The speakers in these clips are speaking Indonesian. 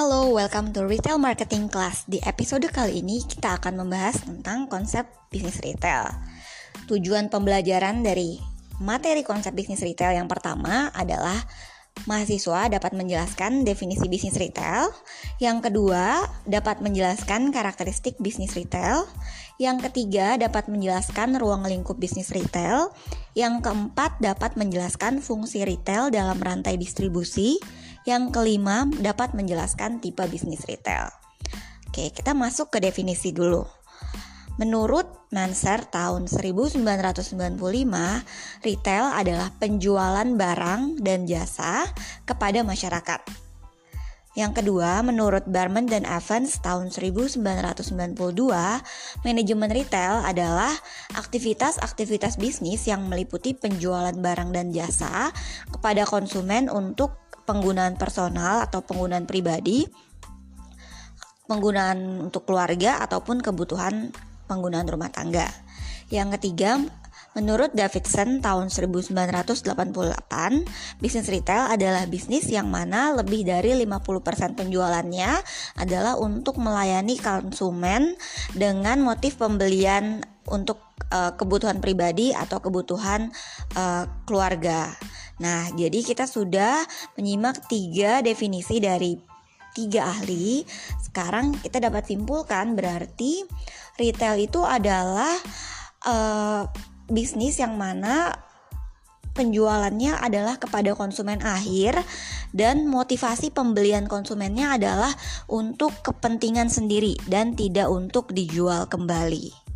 Halo, welcome to Retail Marketing Class. Di episode kali ini kita akan membahas tentang konsep bisnis retail. Tujuan pembelajaran dari materi konsep bisnis retail yang pertama adalah mahasiswa dapat menjelaskan definisi bisnis retail. Yang kedua, dapat menjelaskan karakteristik bisnis retail. Yang ketiga, dapat menjelaskan ruang lingkup bisnis retail. Yang keempat, dapat menjelaskan fungsi retail dalam rantai distribusi. Yang kelima, dapat menjelaskan tipe bisnis retail. Oke, kita masuk ke definisi dulu. Menurut Manser tahun 1995, retail adalah penjualan barang dan jasa kepada masyarakat. Yang kedua, menurut Barman dan Evans tahun 1992, manajemen retail adalah aktivitas-aktivitas bisnis yang meliputi penjualan barang dan jasa kepada konsumen untuk penggunaan personal atau penggunaan pribadi, penggunaan untuk keluarga ataupun kebutuhan penggunaan rumah tangga. Yang ketiga, menurut Davidson tahun 1988, bisnis retail adalah bisnis yang mana lebih dari 50% penjualannya adalah untuk melayani konsumen dengan motif pembelian untuk uh, kebutuhan pribadi atau kebutuhan uh, keluarga. Nah, jadi kita sudah menyimak tiga definisi dari tiga ahli. Sekarang kita dapat simpulkan berarti retail itu adalah uh, bisnis yang mana penjualannya adalah kepada konsumen akhir dan motivasi pembelian konsumennya adalah untuk kepentingan sendiri dan tidak untuk dijual kembali.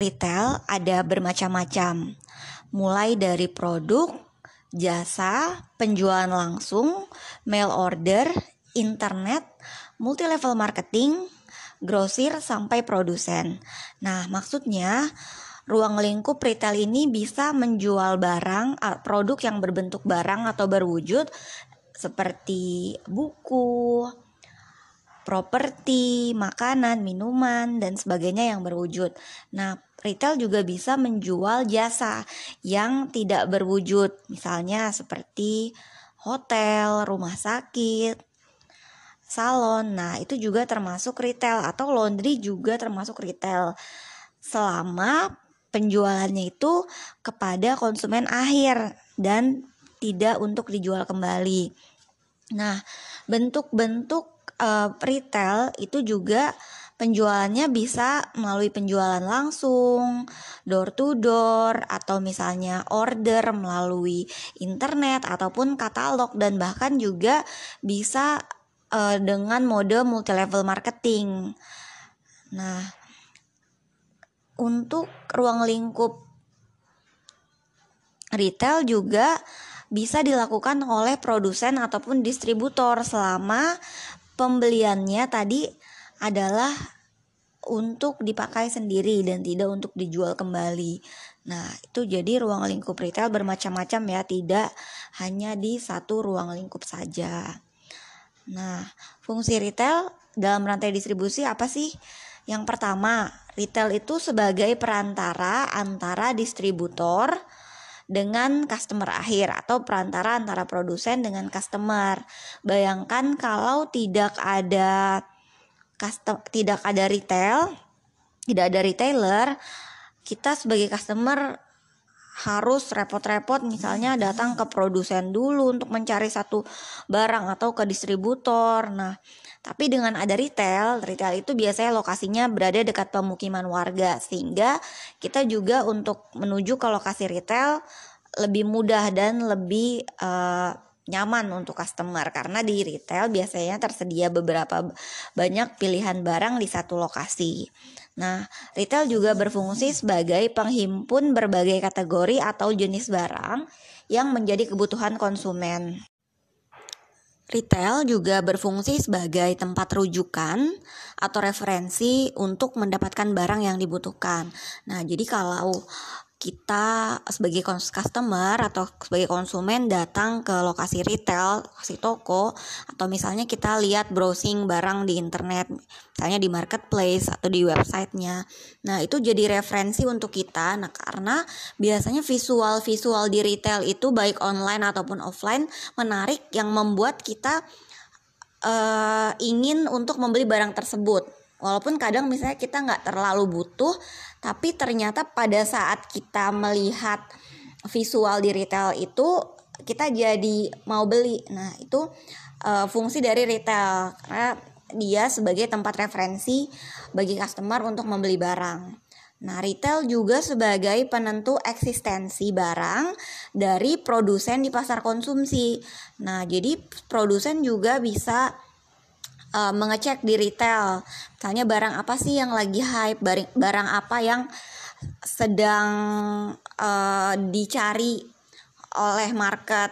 Retail ada bermacam-macam, mulai dari produk, jasa, penjualan langsung, mail order, internet, multi level marketing, grosir sampai produsen. Nah, maksudnya ruang lingkup retail ini bisa menjual barang, produk yang berbentuk barang atau berwujud seperti buku, properti, makanan, minuman, dan sebagainya yang berwujud. Nah, Retail juga bisa menjual jasa yang tidak berwujud, misalnya seperti hotel, rumah sakit, salon. Nah, itu juga termasuk retail atau laundry juga termasuk retail. Selama penjualannya itu kepada konsumen akhir dan tidak untuk dijual kembali. Nah, bentuk-bentuk uh, retail itu juga penjualannya bisa melalui penjualan langsung, door to door, atau misalnya order melalui internet ataupun katalog dan bahkan juga bisa uh, dengan mode multi level marketing. Nah, untuk ruang lingkup retail juga bisa dilakukan oleh produsen ataupun distributor selama pembeliannya tadi adalah untuk dipakai sendiri dan tidak untuk dijual kembali. Nah, itu jadi ruang lingkup retail bermacam-macam ya, tidak hanya di satu ruang lingkup saja. Nah, fungsi retail dalam rantai distribusi apa sih? Yang pertama, retail itu sebagai perantara antara distributor dengan customer akhir atau perantara antara produsen dengan customer. Bayangkan kalau tidak ada custom, tidak ada retail, tidak ada retailer, kita sebagai customer harus repot-repot misalnya datang ke produsen dulu untuk mencari satu barang atau ke distributor. Nah, tapi dengan ada retail, retail itu biasanya lokasinya berada dekat pemukiman warga sehingga kita juga untuk menuju ke lokasi retail lebih mudah dan lebih uh, nyaman untuk customer karena di retail biasanya tersedia beberapa banyak pilihan barang di satu lokasi. Nah, retail juga berfungsi sebagai penghimpun berbagai kategori atau jenis barang yang menjadi kebutuhan konsumen. Retail juga berfungsi sebagai tempat rujukan atau referensi untuk mendapatkan barang yang dibutuhkan. Nah, jadi kalau kita sebagai customer atau sebagai konsumen datang ke lokasi retail, lokasi toko, atau misalnya kita lihat browsing barang di internet, misalnya di marketplace atau di websitenya. Nah itu jadi referensi untuk kita, nah karena biasanya visual-visual di retail itu baik online ataupun offline menarik yang membuat kita uh, ingin untuk membeli barang tersebut walaupun kadang misalnya kita nggak terlalu butuh tapi ternyata pada saat kita melihat visual di retail itu kita jadi mau beli. Nah itu uh, fungsi dari retail. Karena dia sebagai tempat referensi bagi customer untuk membeli barang. Nah, retail juga sebagai penentu eksistensi barang dari produsen di pasar konsumsi. Nah, jadi produsen juga bisa uh, mengecek di retail. Misalnya barang apa sih yang lagi hype, barang, apa yang sedang uh, dicari oleh market,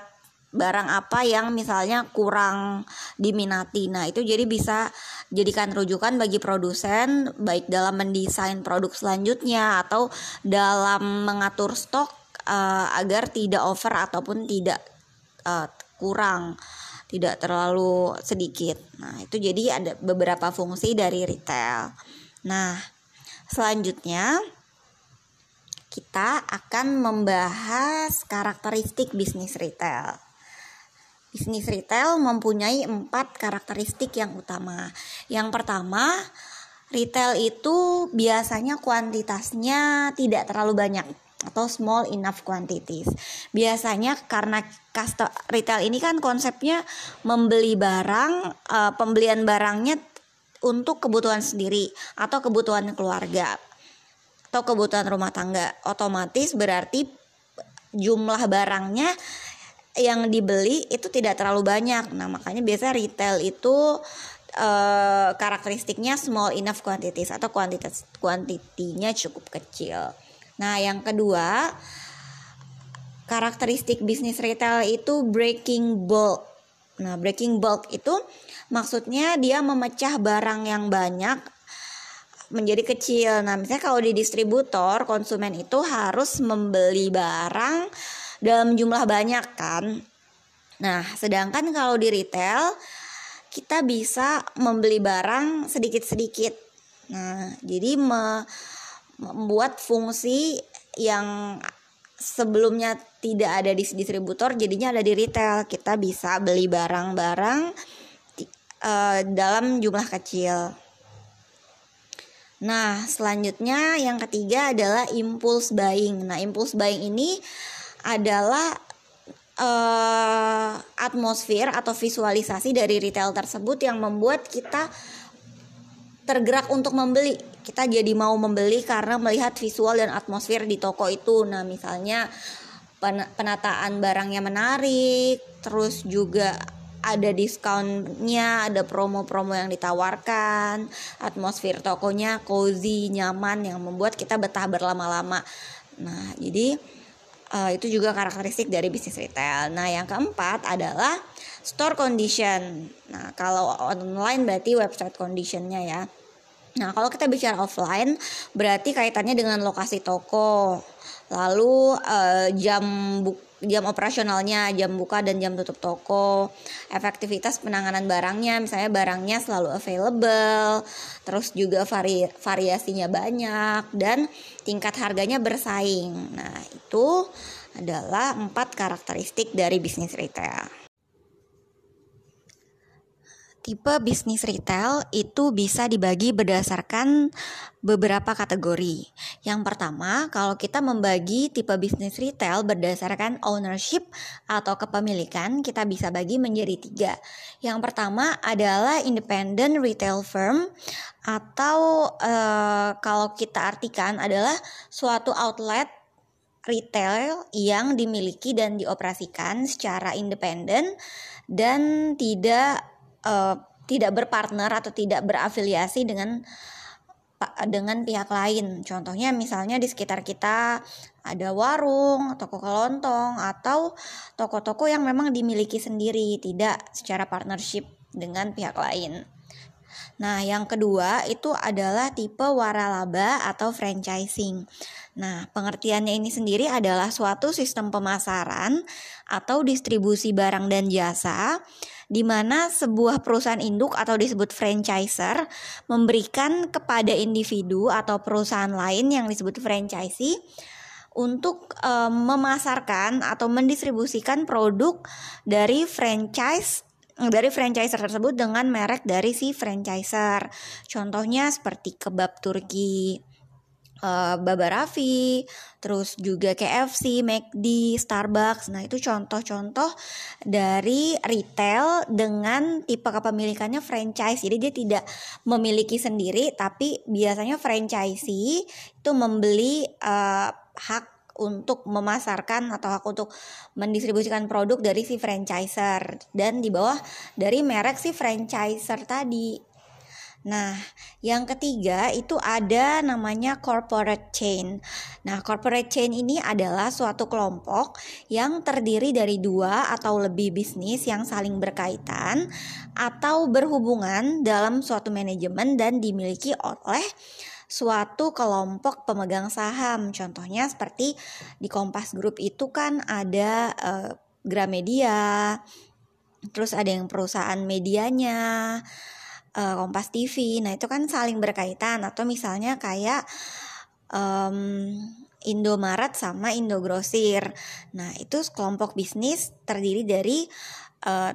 barang apa yang misalnya kurang diminati. Nah, itu jadi bisa jadikan rujukan bagi produsen baik dalam mendesain produk selanjutnya atau dalam mengatur stok uh, agar tidak over ataupun tidak uh, kurang tidak terlalu sedikit. Nah, itu jadi ada beberapa fungsi dari retail. Nah, selanjutnya kita akan membahas karakteristik bisnis retail. Bisnis retail mempunyai empat karakteristik yang utama. Yang pertama, retail itu biasanya kuantitasnya tidak terlalu banyak atau small enough quantities. Biasanya karena custom retail ini kan konsepnya membeli barang, uh, pembelian barangnya untuk kebutuhan sendiri atau kebutuhan keluarga atau kebutuhan rumah tangga. Otomatis berarti jumlah barangnya yang dibeli itu tidak terlalu banyak. Nah, makanya biasa retail itu uh, karakteristiknya small enough quantities atau kuantitas kuantitinya cukup kecil. Nah, yang kedua, karakteristik bisnis retail itu breaking bulk. Nah, breaking bulk itu maksudnya dia memecah barang yang banyak menjadi kecil. Nah, misalnya kalau di distributor, konsumen itu harus membeli barang dalam jumlah banyak kan. Nah, sedangkan kalau di retail kita bisa membeli barang sedikit-sedikit. Nah, jadi me membuat fungsi yang sebelumnya tidak ada di distributor jadinya ada di retail. Kita bisa beli barang-barang uh, dalam jumlah kecil. Nah selanjutnya yang ketiga adalah impulse buying. Nah impulse buying ini adalah uh, atmosfer atau visualisasi dari retail tersebut yang membuat kita tergerak untuk membeli. Kita jadi mau membeli karena melihat visual dan atmosfer di toko itu. Nah, misalnya penataan barangnya menarik, terus juga ada diskonnya, ada promo-promo yang ditawarkan, atmosfer tokonya cozy, nyaman yang membuat kita betah berlama-lama. Nah, jadi uh, itu juga karakteristik dari bisnis retail. Nah, yang keempat adalah store condition. Nah, kalau online berarti website conditionnya ya. Nah, kalau kita bicara offline, berarti kaitannya dengan lokasi toko, lalu uh, jam buk jam operasionalnya, jam buka dan jam tutup toko, efektivitas penanganan barangnya, misalnya barangnya selalu available, terus juga vari variasinya banyak dan tingkat harganya bersaing. Nah, itu adalah empat karakteristik dari bisnis retail. Tipe bisnis retail itu bisa dibagi berdasarkan beberapa kategori. Yang pertama, kalau kita membagi tipe bisnis retail berdasarkan ownership atau kepemilikan, kita bisa bagi menjadi tiga. Yang pertama adalah independent retail firm atau uh, kalau kita artikan adalah suatu outlet retail yang dimiliki dan dioperasikan secara independen dan tidak uh, tidak berpartner atau tidak berafiliasi dengan dengan pihak lain. Contohnya misalnya di sekitar kita ada warung, toko kelontong atau toko-toko yang memang dimiliki sendiri, tidak secara partnership dengan pihak lain. Nah, yang kedua itu adalah tipe waralaba atau franchising. Nah, pengertiannya ini sendiri adalah suatu sistem pemasaran atau distribusi barang dan jasa di mana sebuah perusahaan induk atau disebut franchiser memberikan kepada individu atau perusahaan lain yang disebut franchisee untuk um, memasarkan atau mendistribusikan produk dari franchise dari franchiser tersebut dengan merek dari si franchiser. Contohnya seperti kebab Turki, uh, Baba Raffi, terus juga KFC, McD, Starbucks. Nah, itu contoh-contoh dari retail dengan tipe kepemilikannya franchise. Jadi dia tidak memiliki sendiri, tapi biasanya franchisee itu membeli uh, hak untuk memasarkan atau hak untuk mendistribusikan produk dari si franchiser dan di bawah dari merek si franchiser tadi. Nah, yang ketiga itu ada namanya corporate chain. Nah, corporate chain ini adalah suatu kelompok yang terdiri dari dua atau lebih bisnis yang saling berkaitan atau berhubungan dalam suatu manajemen dan dimiliki oleh suatu kelompok pemegang saham. Contohnya seperti di Kompas Group itu kan ada uh, Gramedia, terus ada yang perusahaan medianya, uh, Kompas TV. Nah, itu kan saling berkaitan atau misalnya kayak um, Indomaret sama Indogrosir. Nah, itu kelompok bisnis terdiri dari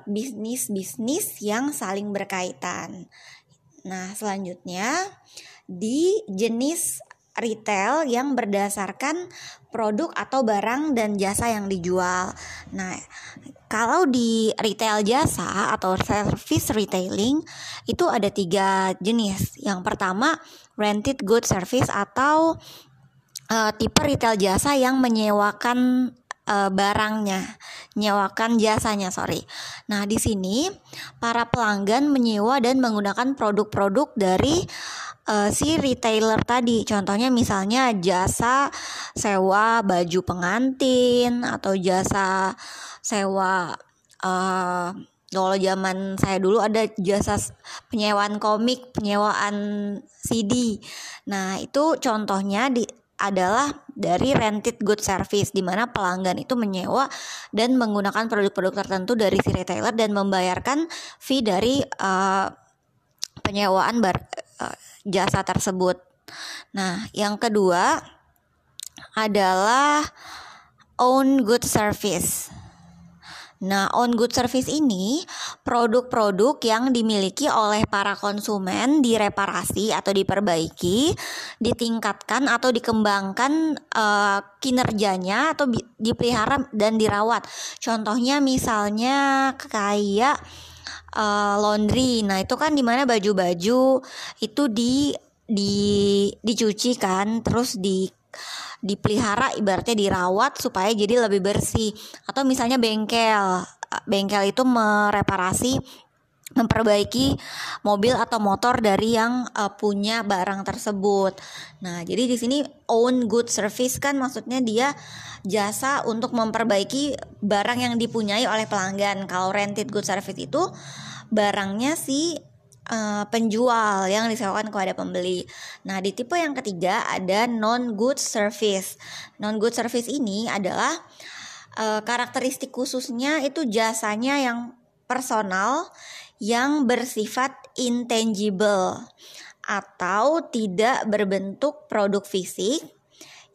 bisnis-bisnis uh, yang saling berkaitan. Nah, selanjutnya di jenis retail yang berdasarkan produk atau barang dan jasa yang dijual. Nah, kalau di retail jasa atau service retailing itu ada tiga jenis. Yang pertama rented good service atau uh, tipe retail jasa yang menyewakan uh, barangnya, nyewakan jasanya, sorry. Nah, di sini para pelanggan menyewa dan menggunakan produk-produk dari uh, si retailer tadi. Contohnya misalnya jasa sewa baju pengantin atau jasa sewa uh, kalau zaman saya dulu ada jasa penyewaan komik, penyewaan CD. Nah, itu contohnya di adalah dari rented good service di mana pelanggan itu menyewa dan menggunakan produk-produk tertentu dari si retailer dan membayarkan fee dari uh, penyewaan bar, uh, jasa tersebut. Nah, yang kedua adalah own good service. Nah, own good service ini produk-produk yang dimiliki oleh para konsumen direparasi atau diperbaiki, ditingkatkan atau dikembangkan uh, kinerjanya atau dipelihara dan dirawat. Contohnya misalnya kayak uh, laundry. Nah, itu kan di mana baju-baju itu di di dicuci kan, terus di dipelihara ibaratnya dirawat supaya jadi lebih bersih. Atau misalnya bengkel. Bengkel itu mereparasi memperbaiki mobil atau motor dari yang uh, punya barang tersebut. Nah, jadi di sini own good service kan maksudnya dia jasa untuk memperbaiki barang yang dipunyai oleh pelanggan. Kalau rented good service itu barangnya si uh, penjual yang disewakan kepada pembeli. Nah, di tipe yang ketiga ada non good service. Non good service ini adalah uh, karakteristik khususnya itu jasanya yang personal yang bersifat intangible atau tidak berbentuk produk fisik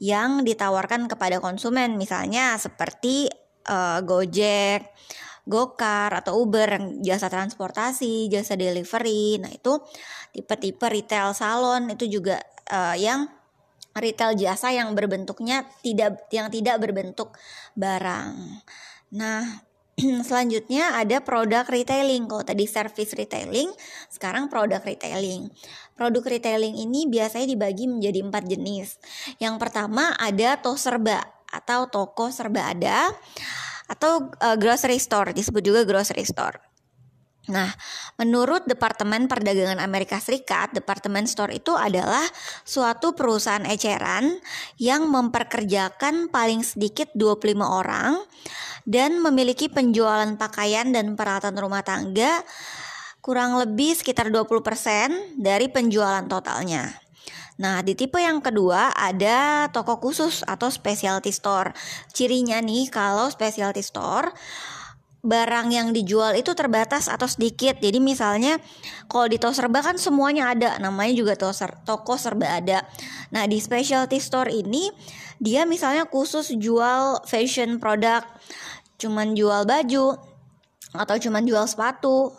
yang ditawarkan kepada konsumen misalnya seperti uh, Gojek, Gokar atau Uber jasa transportasi, jasa delivery. Nah, itu tipe-tipe retail salon itu juga uh, yang retail jasa yang berbentuknya tidak yang tidak berbentuk barang. Nah, selanjutnya ada produk retailing. Kalau tadi service retailing, sekarang produk retailing. Produk retailing ini biasanya dibagi menjadi empat jenis. Yang pertama ada toko serba atau toko serba ada atau uh, grocery store disebut juga grocery store. Nah, menurut Departemen Perdagangan Amerika Serikat, Departemen Store itu adalah suatu perusahaan eceran yang memperkerjakan paling sedikit 25 orang dan memiliki penjualan pakaian dan peralatan rumah tangga kurang lebih sekitar 20% dari penjualan totalnya. Nah, di tipe yang kedua ada toko khusus atau specialty store. Cirinya nih kalau specialty store barang yang dijual itu terbatas atau sedikit. Jadi misalnya kalau di toko serba kan semuanya ada, namanya juga toko serba ada. Nah, di specialty store ini dia misalnya khusus jual fashion produk, cuman jual baju atau cuman jual sepatu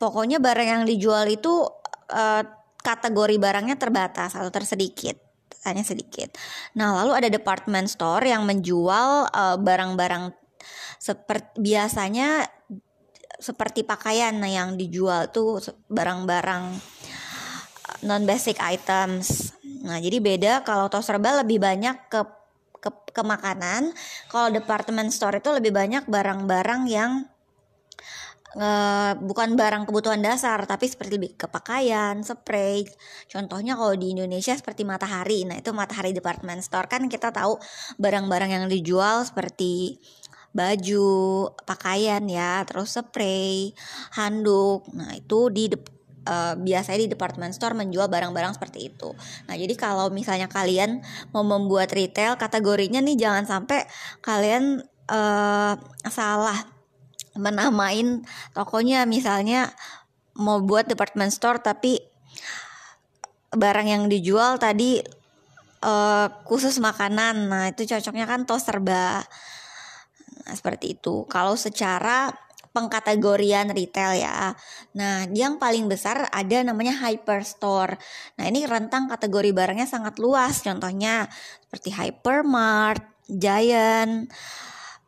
pokoknya barang yang dijual itu uh, kategori barangnya terbatas atau tersedikit hanya sedikit. Nah, lalu ada department store yang menjual barang eh, barang-barang seperti biasanya seperti pakaian yang dijual tuh barang-barang non basic items. Nah, jadi beda kalau toko serba lebih banyak ke ke, ke makanan, kalau department store itu lebih banyak barang-barang yang uh, bukan barang kebutuhan dasar tapi seperti lebih ke pakaian, spray. Contohnya kalau di Indonesia seperti Matahari. Nah, itu Matahari Department Store kan kita tahu barang-barang yang dijual seperti baju, pakaian ya, terus spray, handuk. Nah, itu di uh, biasanya di department store menjual barang-barang seperti itu. Nah, jadi kalau misalnya kalian mau membuat retail kategorinya nih jangan sampai kalian uh, salah menamain tokonya misalnya mau buat department store tapi barang yang dijual tadi uh, khusus makanan nah itu cocoknya kan tos serba nah, seperti itu kalau secara pengkategorian retail ya. Nah, yang paling besar ada namanya hyperstore. Nah, ini rentang kategori barangnya sangat luas. Contohnya seperti hypermart, giant.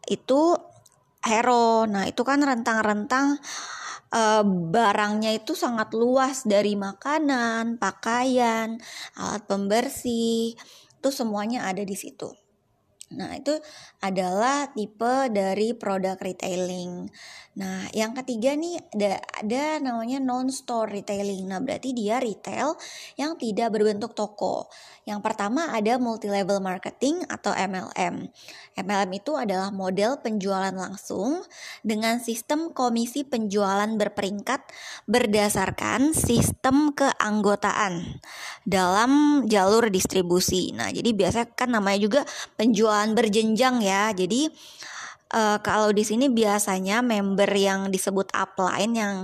Itu Hero. Nah, itu kan rentang-rentang uh, barangnya itu sangat luas dari makanan, pakaian, alat pembersih, itu semuanya ada di situ. Nah, itu adalah tipe dari produk retailing. Nah, yang ketiga nih ada, ada namanya non-store retailing. Nah, berarti dia retail yang tidak berbentuk toko. Yang pertama ada multi-level marketing atau MLM. MLM itu adalah model penjualan langsung dengan sistem komisi penjualan berperingkat berdasarkan sistem keanggotaan dalam jalur distribusi. Nah, jadi biasa kan namanya juga penjualan berjenjang ya. Jadi uh, kalau di sini biasanya member yang disebut upline yang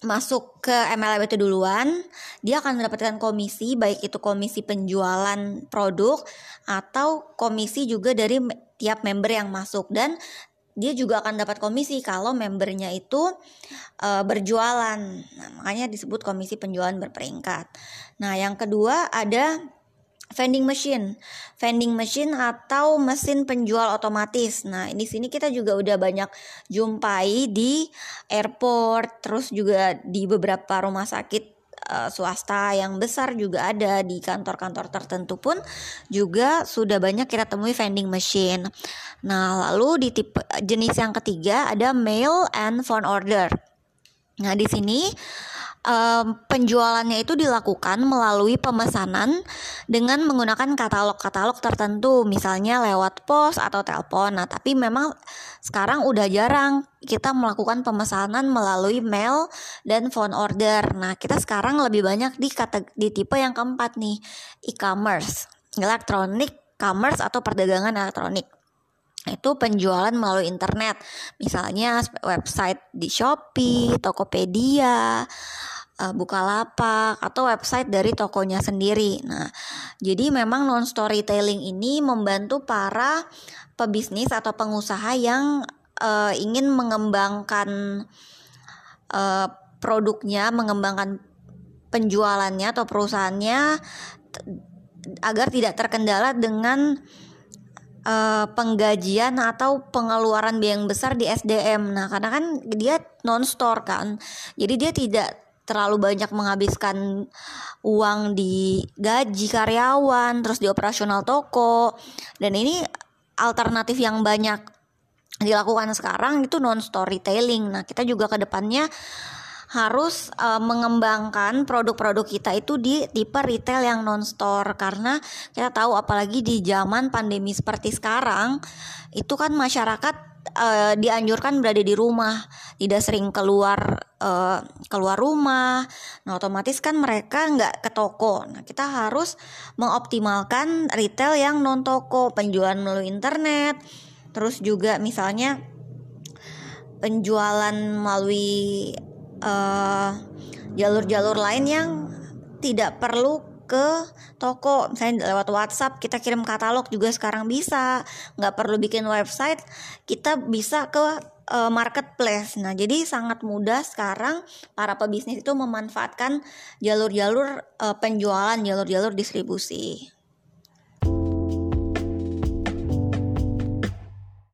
masuk ke MLM itu duluan, dia akan mendapatkan komisi baik itu komisi penjualan produk atau komisi juga dari tiap member yang masuk dan dia juga akan dapat komisi kalau membernya itu uh, berjualan. Nah, makanya disebut komisi penjualan berperingkat. Nah, yang kedua ada vending machine, vending machine atau mesin penjual otomatis. Nah, di sini kita juga udah banyak jumpai di airport, terus juga di beberapa rumah sakit uh, swasta yang besar juga ada di kantor-kantor tertentu pun juga sudah banyak kita temui vending machine. Nah, lalu di tipe jenis yang ketiga ada mail and phone order. Nah, di sini um, penjualannya itu dilakukan melalui pemesanan dengan menggunakan katalog-katalog tertentu, misalnya lewat pos atau telepon. Nah, tapi memang sekarang udah jarang kita melakukan pemesanan melalui mail dan phone order. Nah, kita sekarang lebih banyak di kata di tipe yang keempat nih, e-commerce, electronic commerce atau perdagangan elektronik itu penjualan melalui internet misalnya website di Shopee, Tokopedia, uh, Bukalapak atau website dari tokonya sendiri. Nah, jadi memang non storytelling ini membantu para pebisnis atau pengusaha yang uh, ingin mengembangkan uh, produknya, mengembangkan penjualannya atau perusahaannya agar tidak terkendala dengan uh, penggajian atau pengeluaran biaya yang besar di SDM. Nah, karena kan dia non store kan. Jadi dia tidak terlalu banyak menghabiskan uang di gaji karyawan, terus di operasional toko. Dan ini alternatif yang banyak dilakukan sekarang itu non storytelling. Nah, kita juga ke depannya harus uh, mengembangkan produk-produk kita itu di tipe retail yang non store karena kita tahu apalagi di zaman pandemi seperti sekarang itu kan masyarakat uh, dianjurkan berada di rumah, tidak sering keluar uh, keluar rumah. Nah, otomatis kan mereka nggak ke toko. Nah, kita harus mengoptimalkan retail yang non toko, penjualan melalui internet. Terus juga misalnya penjualan melalui jalur jalur-jalur lain yang tidak perlu ke toko. Misalnya lewat WhatsApp kita kirim katalog juga sekarang bisa. Nggak perlu bikin website kita bisa ke uh, marketplace. Nah jadi sangat mudah sekarang para pebisnis itu memanfaatkan jalur-jalur uh, penjualan jalur-jalur distribusi